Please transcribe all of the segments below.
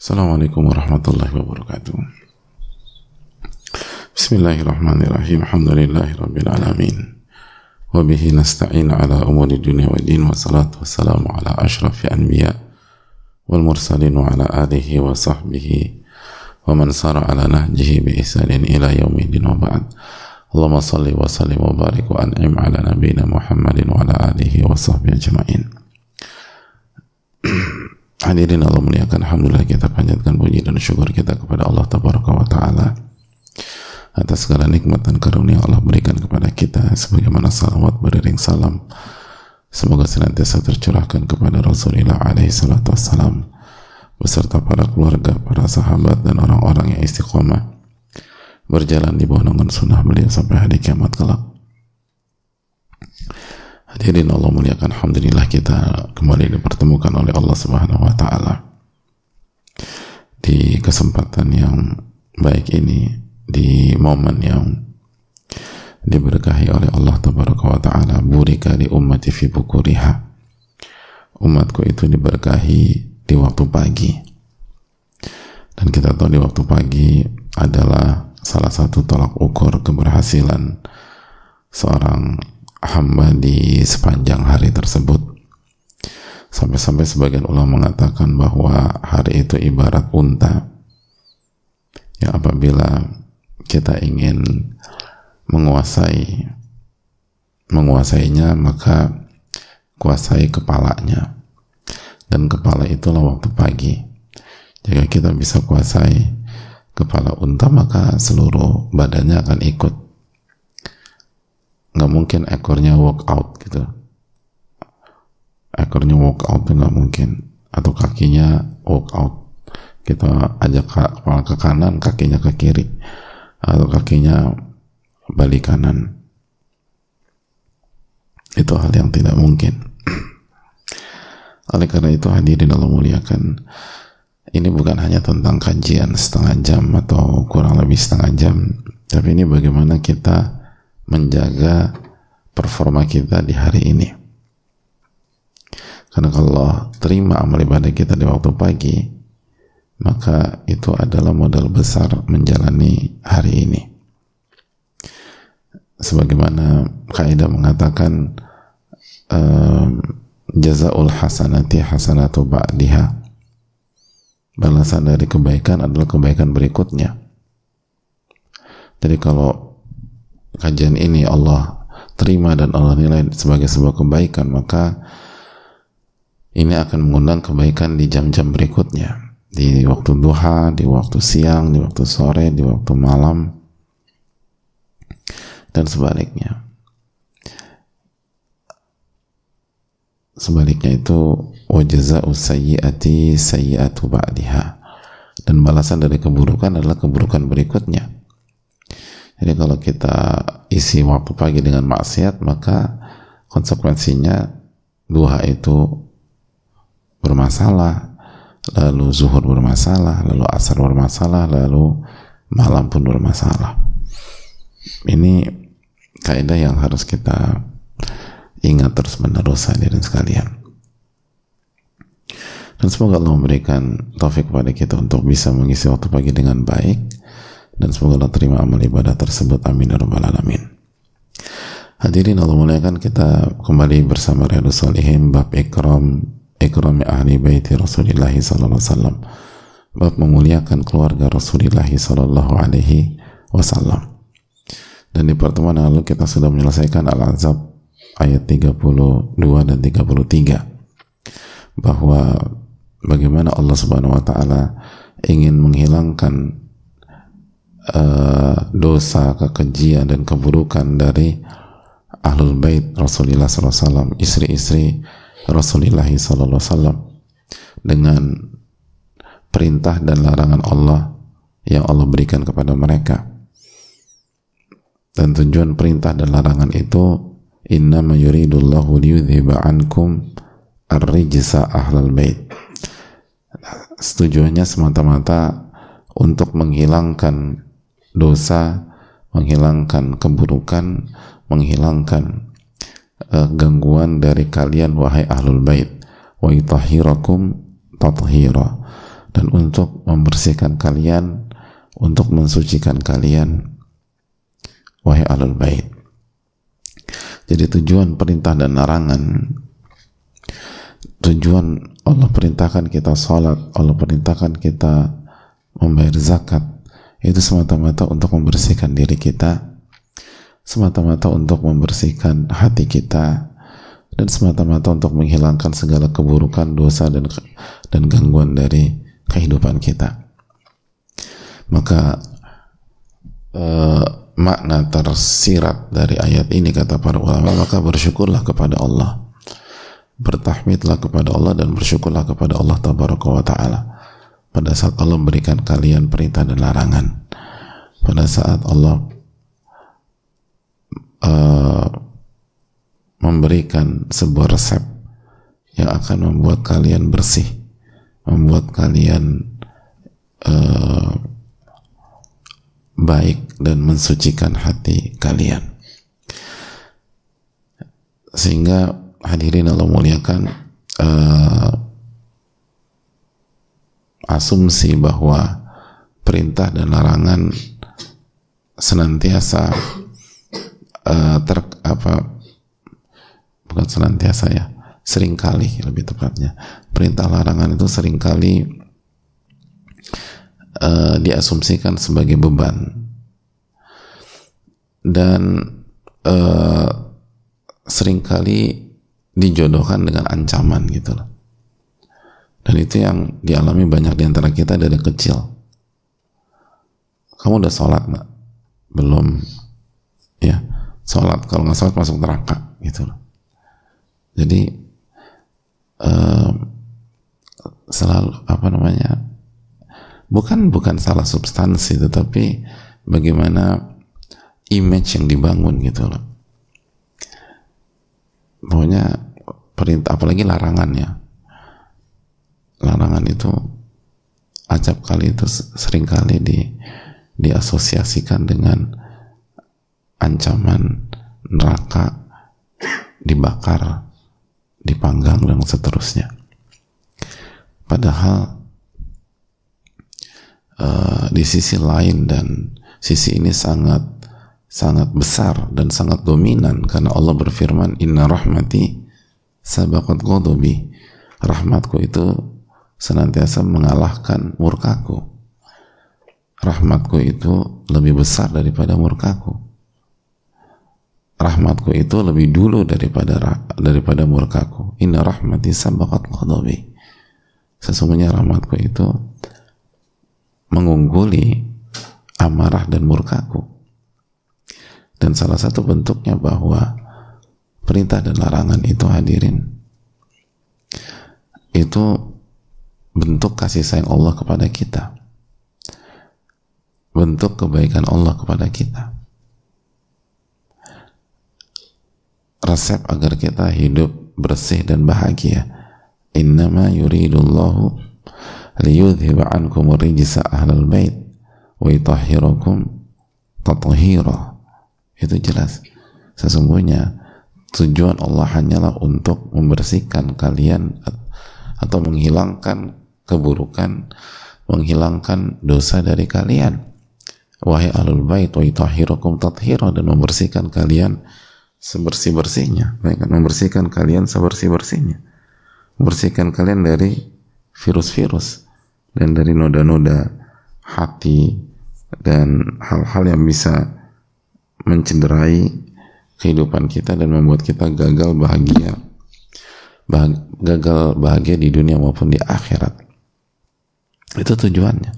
Assalamualaikum warahmatullahi wabarakatuh. Bismillahirrahmanirrahim. Alhamdulillahi rabbil alamin. Wa bihi nasta'in ala umuri dunia wa din wa salatu wassalamu ala ashrafi anbiya wal mursalin wa ala alihi wa sahbihi wa man sara ala nahjihi bi ihsanin ila yaumidin wa ba'd. Allahumma salli wa sallim wa barik wa an'im ala nabiyyina Muhammadin wa ala alihi wa sahbihi ajma'in. Hadirin Allah muliakan Alhamdulillah kita panjatkan puji dan syukur kita kepada Allah Tabaraka wa Ta'ala atas segala nikmat dan karunia Allah berikan kepada kita. Sebagaimana salawat beriring salam semoga senantiasa tercurahkan kepada Rasulullah alaihi salatu wassalam beserta para keluarga, para sahabat dan orang-orang yang istiqomah berjalan di bawah naungan sunnah beliau sampai hari kiamat kelak Hadirin Allah muliakan. Alhamdulillah kita kembali dipertemukan oleh Allah Subhanahu wa taala. Di kesempatan yang baik ini di momen yang diberkahi oleh Allah Tabaraka wa taala burika di ummati fi bukuriha. Umatku itu diberkahi di waktu pagi. Dan kita tahu di waktu pagi adalah salah satu tolak ukur keberhasilan seorang hamba di sepanjang hari tersebut. Sampai-sampai sebagian ulama mengatakan bahwa hari itu ibarat unta. Yang apabila kita ingin menguasai menguasainya maka kuasai kepalanya. Dan kepala itulah waktu pagi. Jika kita bisa kuasai kepala unta maka seluruh badannya akan ikut nggak mungkin ekornya walk out gitu. Ekornya walk out itu nggak mungkin. Atau kakinya walk out. Kita ajak kepala ke kanan kakinya ke kiri. Atau kakinya balik kanan. Itu hal yang tidak mungkin. Oleh karena itu hadirin Allah muliakan ini bukan hanya tentang kajian setengah jam atau kurang lebih setengah jam. Tapi ini bagaimana kita menjaga performa kita di hari ini. Karena kalau terima amal ibadah kita di waktu pagi, maka itu adalah modal besar menjalani hari ini. Sebagaimana kaidah mengatakan um, jazaul hasanati hasanatu ba'diha. Balasan dari kebaikan adalah kebaikan berikutnya. Jadi kalau kajian ini Allah terima dan Allah nilai sebagai sebuah kebaikan maka ini akan mengundang kebaikan di jam-jam berikutnya. Di waktu duha, di waktu siang, di waktu sore, di waktu malam dan sebaliknya. Sebaliknya itu wajaza'u sayyiati sayyiatu ba'diha. Dan balasan dari keburukan adalah keburukan berikutnya jadi kalau kita isi waktu pagi dengan maksiat, maka konsekuensinya duha itu bermasalah, lalu zuhur bermasalah, lalu asar bermasalah, lalu malam pun bermasalah. Ini kaidah yang harus kita ingat terus menerus hadirin sekalian. Dan semoga Allah memberikan taufik kepada kita untuk bisa mengisi waktu pagi dengan baik dan semoga Allah terima amal ibadah tersebut. Amin ya rabbal alamin. Hadirin Allah muliakan kita kembali bersama Riyadus Salihin bab ikram ikram ahli baiti Rasulullah sallallahu bab memuliakan keluarga Rasulullah sallallahu alaihi wasallam. Dan di pertemuan lalu kita sudah menyelesaikan Al-Azab ayat 32 dan 33 bahwa bagaimana Allah Subhanahu wa taala ingin menghilangkan uh, dosa, kekejian dan keburukan dari ahlul bait Rasulullah SAW, istri-istri Rasulullah SAW dengan perintah dan larangan Allah yang Allah berikan kepada mereka. Dan tujuan perintah dan larangan itu inna yuridullahu liyudhiba ankum ar-rijsa ahlul bait. Setujuannya semata-mata untuk menghilangkan dosa, menghilangkan keburukan, menghilangkan uh, gangguan dari kalian wahai ahlul bait. Wa yutahhirakum tathira. Dan untuk membersihkan kalian untuk mensucikan kalian wahai alul bait. Jadi tujuan perintah dan larangan tujuan Allah perintahkan kita sholat Allah perintahkan kita membayar zakat itu semata-mata untuk membersihkan diri kita semata-mata untuk membersihkan hati kita dan semata-mata untuk menghilangkan segala keburukan, dosa dan dan gangguan dari kehidupan kita. Maka eh, makna tersirat dari ayat ini kata para ulama maka bersyukurlah kepada Allah bertahmidlah kepada Allah dan bersyukurlah kepada Allah tabaraka wa taala pada saat Allah memberikan kalian perintah dan larangan. Pada saat Allah uh, memberikan sebuah resep yang akan membuat kalian bersih membuat kalian uh, baik dan mensucikan hati kalian. Sehingga hadirin Allah muliakan uh, asumsi bahwa perintah dan larangan senantiasa uh, ter apa bukan senantiasa ya sering kali lebih tepatnya. Perintah larangan itu sering kali uh, diasumsikan sebagai beban. Dan uh, sering kali dijodohkan dengan ancaman gitu loh dan itu yang dialami banyak di antara kita dari kecil. Kamu udah sholat nggak belum. Ya sholat. Kalau nggak sholat masuk neraka gitu jadi um, selalu apa namanya bukan bukan salah substansi tetapi bagaimana image yang dibangun gitu loh. Pokoknya perintah apalagi larangan ya larangan itu acap kali itu sering kali di diasosiasikan dengan ancaman neraka dibakar dipanggang dan seterusnya. Padahal uh, di sisi lain dan sisi ini sangat sangat besar dan sangat dominan karena Allah berfirman inna rahmati sabaqat ghadabi. Rahmatku itu senantiasa mengalahkan murkaku. Rahmatku itu lebih besar daripada murkaku. Rahmatku itu lebih dulu daripada daripada murkaku. Inna rahmati sabaqat ghadabi sesungguhnya rahmatku itu mengungguli amarah dan murkaku. Dan salah satu bentuknya bahwa perintah dan larangan itu hadirin. Itu bentuk kasih sayang Allah kepada kita. Bentuk kebaikan Allah kepada kita. Resep agar kita hidup bersih dan bahagia. Innama yuridullahu liyudhiba ankum ahlal bait wa tathira. Itu jelas. Sesungguhnya tujuan Allah hanyalah untuk membersihkan kalian atau menghilangkan keburukan menghilangkan dosa dari kalian. Wahai alul bait wa itahhirakum tathira dan membersihkan kalian sebersih-bersihnya. Baik membersihkan kalian sebersih-bersihnya. Membersihkan kalian dari virus-virus dan dari noda-noda hati dan hal-hal yang bisa mencederai kehidupan kita dan membuat kita gagal bahagia. Bah gagal bahagia di dunia maupun di akhirat itu tujuannya.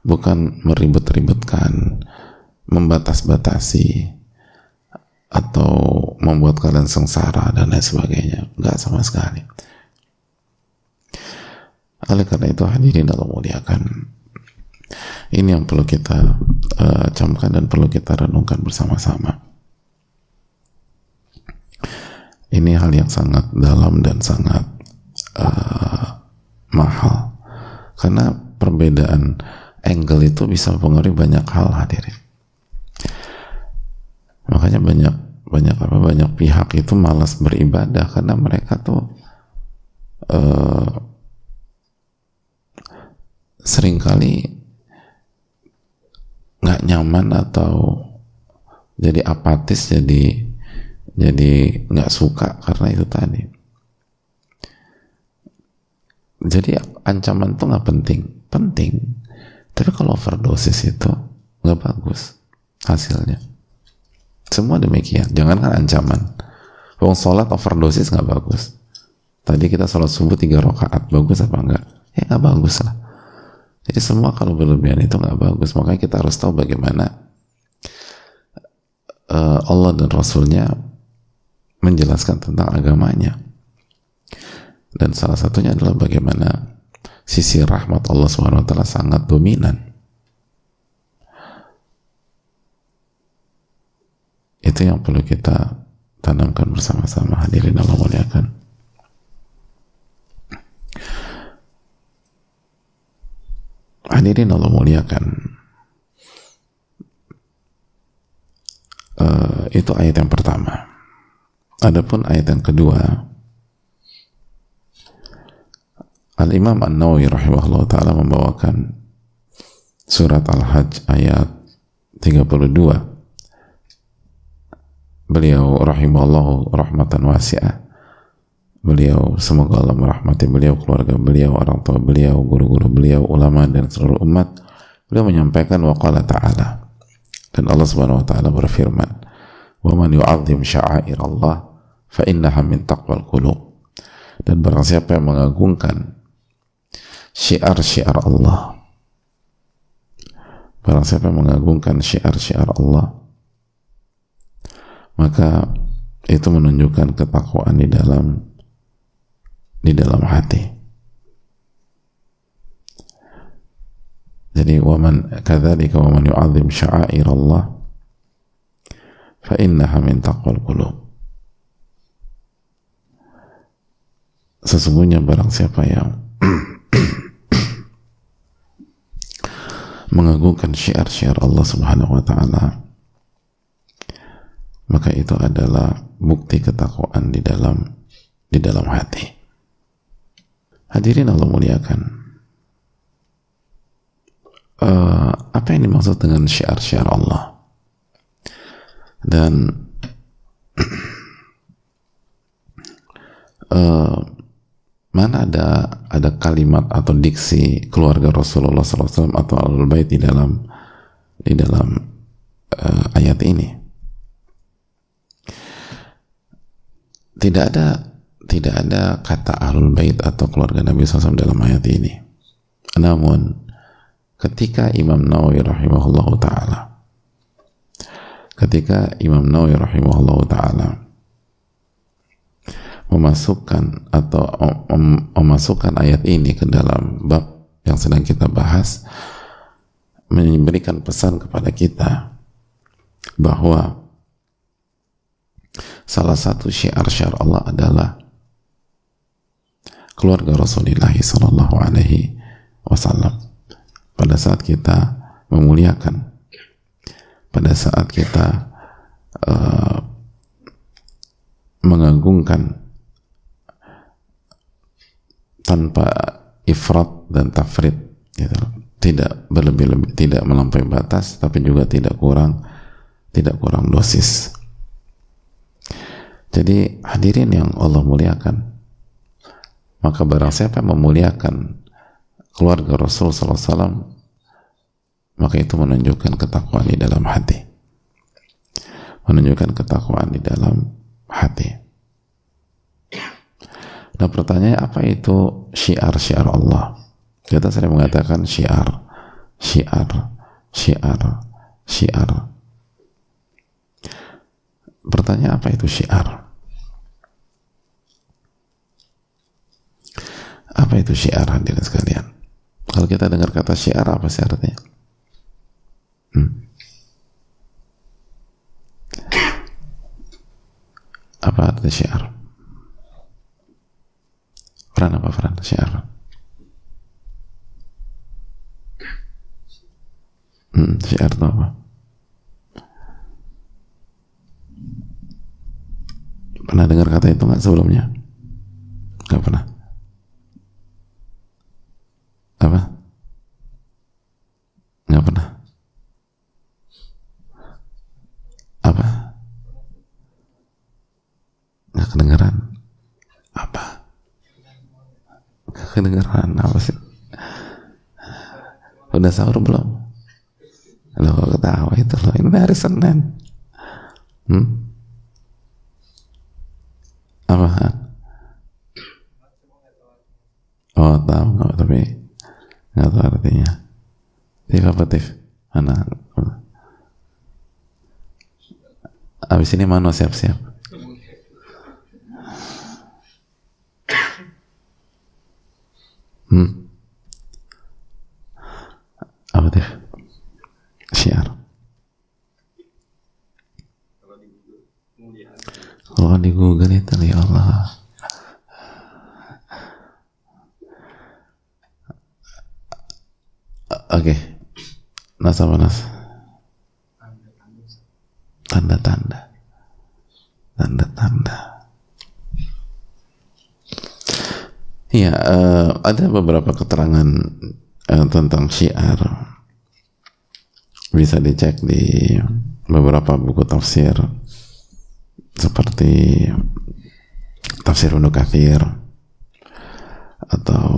Bukan meribet-ribetkan membatas-batasi atau membuat kalian sengsara dan lain sebagainya. Nggak sama sekali. Oleh karena itu hadirin Allah muliakan ini yang perlu kita uh, camkan dan perlu kita renungkan bersama-sama. Ini hal yang sangat dalam dan sangat uh, mahal. Karena perbedaan angle itu bisa mempengaruhi banyak hal hadirin. Makanya banyak banyak apa banyak pihak itu malas beribadah karena mereka tuh uh, sering kali nggak nyaman atau jadi apatis jadi jadi nggak suka karena itu tadi jadi ancaman tuh nggak penting. Penting. Tapi kalau overdosis itu nggak bagus hasilnya. Semua demikian. Jangan kan ancaman. Wong sholat overdosis nggak bagus. Tadi kita sholat subuh tiga rakaat bagus apa enggak ya nggak bagus lah. Jadi semua kalau berlebihan itu nggak bagus. Makanya kita harus tahu bagaimana uh, Allah dan Rasulnya menjelaskan tentang agamanya. Dan salah satunya adalah bagaimana sisi rahmat Allah SWT sangat dominan. Itu yang perlu kita tanamkan bersama-sama hadirin Allah muliakan. Hadirin Allah muliakan. Uh, itu ayat yang pertama. Adapun ayat yang kedua, Al Imam An Nawawi rahimahullah taala membawakan surat Al Hajj ayat 32. Beliau rahimahullah rahmatan wasi'ah. Beliau semoga Allah merahmati beliau keluarga beliau orang tua beliau guru-guru beliau ulama dan seluruh umat. Beliau menyampaikan waqala ta'ala. Dan Allah subhanahu wa ta'ala berfirman wa man yu'azzim sya'air Allah fa innaha min taqwal qulub. Dan barang siapa yang mengagungkan syiar-syiar Allah barang siapa mengagungkan syiar-syiar Allah maka itu menunjukkan ketakwaan di dalam di dalam hati. Jadi waman kadzalika waman yu'azzim sya'air Allah fa innaha min taqwal qulub. Sesungguhnya barang siapa yang mengagungkan syiar-syiar Allah Subhanahu wa taala maka itu adalah bukti ketakwaan di dalam di dalam hati. Hadirin Allah muliakan. Uh, apa yang dimaksud dengan syiar-syiar Allah? Dan mana ada ada kalimat atau diksi keluarga Rasulullah SAW atau al bait di dalam di dalam uh, ayat ini? Tidak ada tidak ada kata ahlul bait atau keluarga Nabi SAW dalam ayat ini. Namun ketika Imam Nawawi rahimahullah taala ketika Imam Nawawi rahimahullah taala memasukkan atau memasukkan ayat ini ke dalam bab yang sedang kita bahas memberikan pesan kepada kita bahwa salah satu syiar-syiar Allah adalah keluarga Rasulullah Sallallahu Alaihi Wasallam. Pada saat kita memuliakan pada saat kita uh, mengagungkan tanpa ifrat dan tafrid gitu. tidak berlebih-lebih tidak melampaui batas tapi juga tidak kurang tidak kurang dosis. Jadi hadirin yang Allah muliakan maka barang siapa yang memuliakan keluarga Rasul SAW maka itu menunjukkan ketakwaan di dalam hati. Menunjukkan ketakwaan di dalam hati nah pertanyaannya apa itu syiar-syiar Allah kita sering mengatakan syiar syiar syiar syiar pertanyaan apa itu syiar Apa itu syiar hadirin sekalian? Kalau kita dengar kata syiar apa sih artinya? Hmm? Apa arti syiar? Peran apa peran syiar? Hmm, syiar itu apa? Pernah dengar kata itu nggak sebelumnya? Nggak pernah. apa kedengeran apa sih? Udah sahur belum? Lo ketawa itu loh? Ini hari Senin. Hmm? apa oh tahu nggak tapi nggak tahu artinya. Tif apa Tif mana? Abis ini mana siap-siap hmm apa Tif syiar kalau di Google itu ya Allah Oke. Okay. Nas apa nas? Tanda-tanda. Tanda-tanda. Iya, uh, ada beberapa keterangan uh, tentang syiar. Bisa dicek di beberapa buku tafsir seperti tafsir Ibnu atau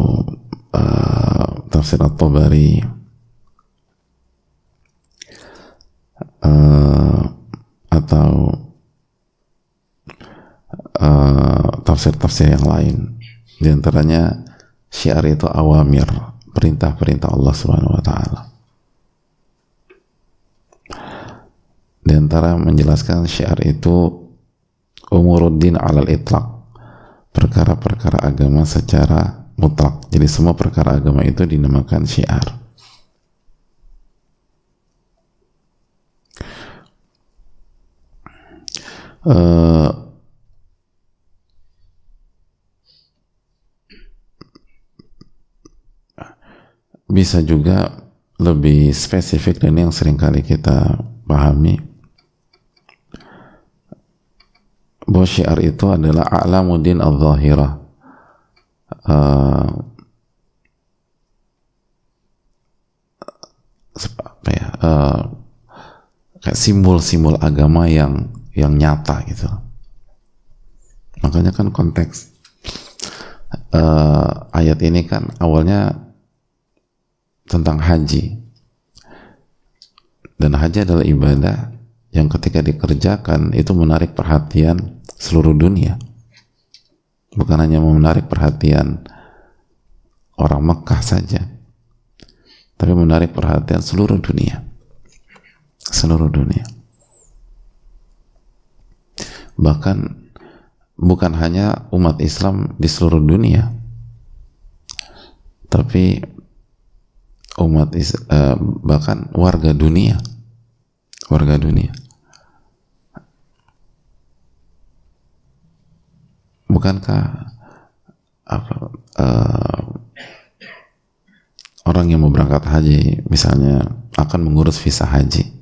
uh, tafsir At-Tabari uh, atau tafsir-tafsir yang lain di antaranya syiar itu awamir perintah-perintah Allah Subhanahu wa taala di antara menjelaskan syiar itu umuruddin alal itlaq perkara-perkara agama secara mutlak. Jadi semua perkara agama itu dinamakan syiar. Uh, bisa juga lebih spesifik dan yang sering kali kita pahami. Bahwa syiar itu adalah a'lamuddin al-zahirah. Uh, ya uh, kayak simbol-simbol agama yang yang nyata gitu. Makanya kan konteks uh, ayat ini kan awalnya tentang haji. Dan haji adalah ibadah yang ketika dikerjakan itu menarik perhatian seluruh dunia. Bukan hanya menarik perhatian orang Mekah saja tapi menarik perhatian seluruh dunia. Seluruh dunia. Bahkan bukan hanya umat Islam di seluruh dunia tapi umat is, uh, bahkan warga dunia. Warga dunia. Bukankah apa uh, orang yang mau berangkat haji misalnya akan mengurus visa haji?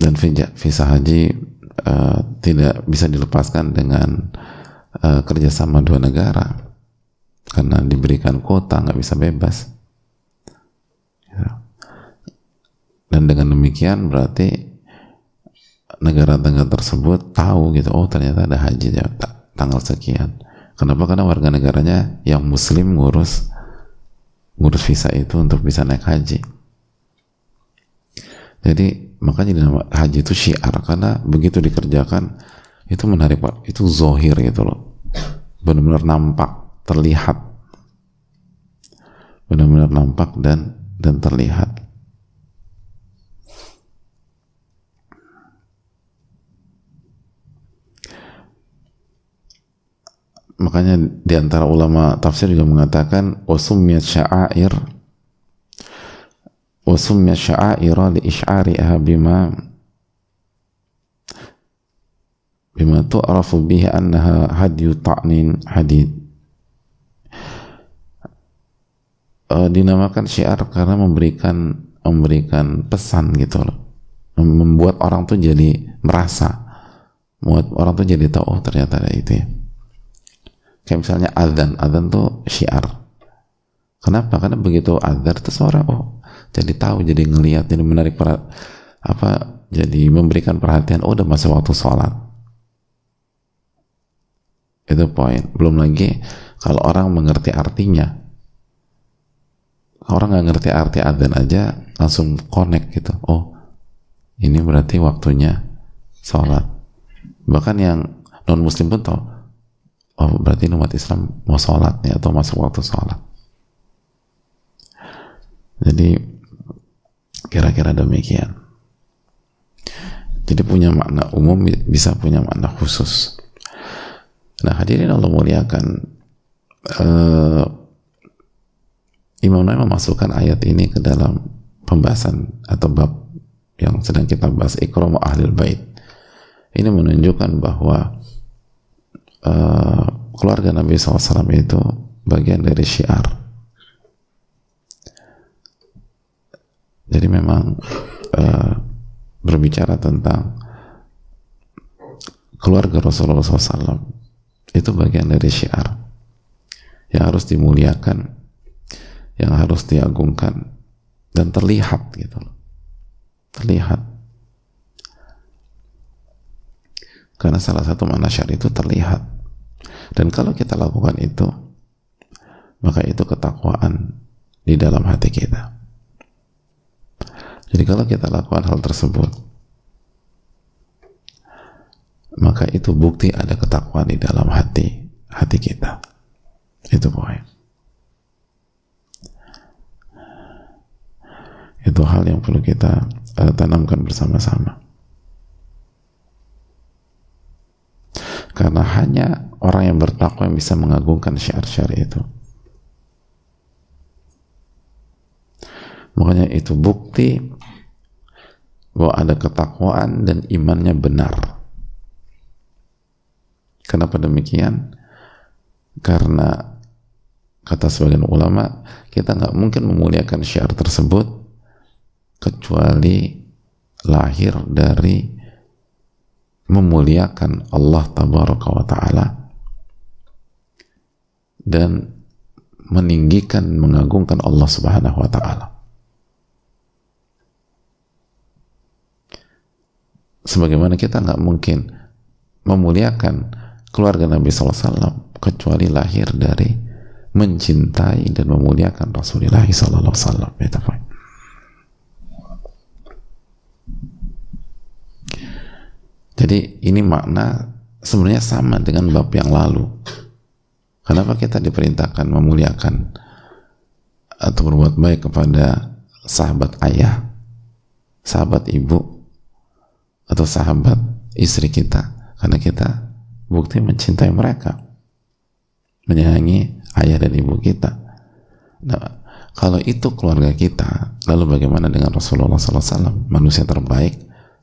Dan visa haji uh, tidak bisa dilepaskan dengan uh, kerjasama dua negara karena diberikan kuota nggak bisa bebas. Ya. dan dengan demikian berarti negara-negara tersebut tahu gitu oh ternyata ada haji ya, tanggal sekian. Kenapa? Karena warga negaranya yang muslim ngurus ngurus visa itu untuk bisa naik haji. Jadi makanya dinama haji itu syiar karena begitu dikerjakan itu menarik pak. Itu zohir gitu loh. Benar-benar nampak terlihat. Benar-benar nampak dan dan terlihat. Makanya di antara ulama tafsir juga mengatakan wasumiyat sya'air wasumiyat sya'aira li isy'ariha bima bima tu'rafu bihi annaha hadyu ta'nin hadid uh, dinamakan syiar karena memberikan memberikan pesan gitu loh. Membuat orang tuh jadi merasa membuat orang tuh jadi tahu oh ternyata ada itu ya. Kayak misalnya adzan adzan tuh syiar. Kenapa? Karena begitu adzan itu seorang oh jadi tahu jadi ngelihat jadi menarik per, apa jadi memberikan perhatian oh udah masuk waktu sholat. Itu poin. Belum lagi kalau orang mengerti artinya orang nggak ngerti arti adzan aja langsung connect gitu. Oh ini berarti waktunya sholat. Bahkan yang non muslim pun tahu oh berarti umat Islam mau sholat nih atau masuk waktu sholat. Jadi kira-kira demikian. Jadi punya makna umum bisa punya makna khusus. Nah hadirin Allah muliakan uh, Imam Nawawi memasukkan ayat ini ke dalam pembahasan atau bab yang sedang kita bahas ikram ahlul bait. Ini menunjukkan bahwa uh, keluarga Nabi SAW itu bagian dari syiar. Jadi memang uh, berbicara tentang keluarga Rasulullah SAW itu bagian dari syiar yang harus dimuliakan yang harus diagungkan. Dan terlihat gitu loh. Terlihat. Karena salah satu syari itu terlihat. Dan kalau kita lakukan itu maka itu ketakwaan di dalam hati kita. Jadi kalau kita lakukan hal tersebut maka itu bukti ada ketakwaan di dalam hati hati kita. Itu poin itu hal yang perlu kita uh, tanamkan bersama-sama. Karena hanya orang yang bertakwa yang bisa mengagungkan syiar-syiar itu. Makanya itu bukti bahwa ada ketakwaan dan imannya benar. Kenapa demikian? Karena kata sebagian ulama kita nggak mungkin memuliakan syiar tersebut kecuali lahir dari memuliakan Allah tabaraka wa taala dan meninggikan mengagungkan Allah Subhanahu wa taala. Sebagaimana kita nggak mungkin memuliakan keluarga Nabi SAW kecuali lahir dari mencintai dan memuliakan Rasulullah SAW. Jadi ini makna sebenarnya sama dengan bab yang lalu. Kenapa kita diperintahkan memuliakan atau berbuat baik kepada sahabat ayah, sahabat ibu, atau sahabat istri kita? Karena kita bukti mencintai mereka, menyayangi ayah dan ibu kita. Nah, kalau itu keluarga kita, lalu bagaimana dengan Rasulullah SAW, manusia terbaik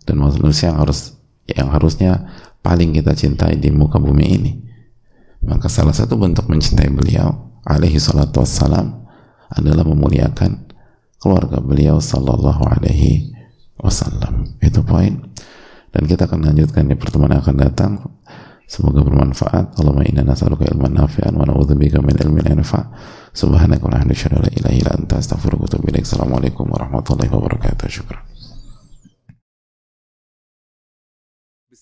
dan manusia yang harus yang harusnya paling kita cintai di muka bumi ini. Maka salah satu bentuk mencintai beliau alaihi salatu wassalam adalah memuliakan keluarga beliau sallallahu alaihi wasallam. Itu poin. Dan kita akan lanjutkan di pertemuan yang akan datang. Semoga bermanfaat. Allahumma inna nas'aluka ilman nafi'an wa na'udzubika min ilmin yanfa' subhanaka wa la ilaha illa anta astaghfiruka wa atubu ilaik. Assalamualaikum warahmatullahi wabarakatuh. Syukran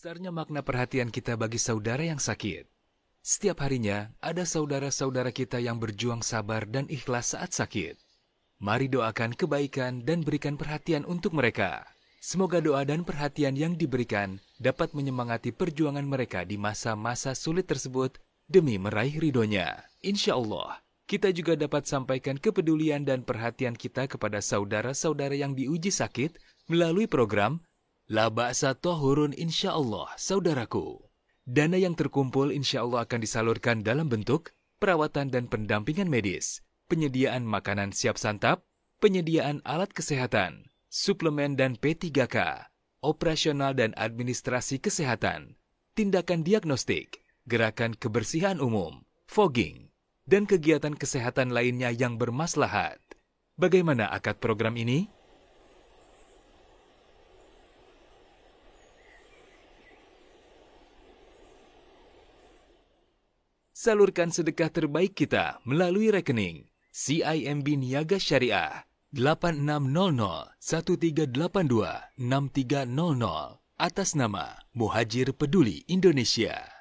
Besarnya makna perhatian kita bagi saudara yang sakit. Setiap harinya ada saudara-saudara kita yang berjuang sabar dan ikhlas saat sakit. Mari doakan kebaikan dan berikan perhatian untuk mereka. Semoga doa dan perhatian yang diberikan dapat menyemangati perjuangan mereka di masa-masa sulit tersebut demi meraih ridhonya. Insya Allah, kita juga dapat sampaikan kepedulian dan perhatian kita kepada saudara-saudara yang diuji sakit melalui program La ba'sa tohurun insya Allah, saudaraku. Dana yang terkumpul insya Allah akan disalurkan dalam bentuk perawatan dan pendampingan medis, penyediaan makanan siap santap, penyediaan alat kesehatan, suplemen dan P3K, operasional dan administrasi kesehatan, tindakan diagnostik, gerakan kebersihan umum, fogging, dan kegiatan kesehatan lainnya yang bermaslahat. Bagaimana akad program ini? Salurkan sedekah terbaik kita melalui rekening CIMB Niaga Syariah 8600 1382 6300 atas nama Muhajir Peduli Indonesia.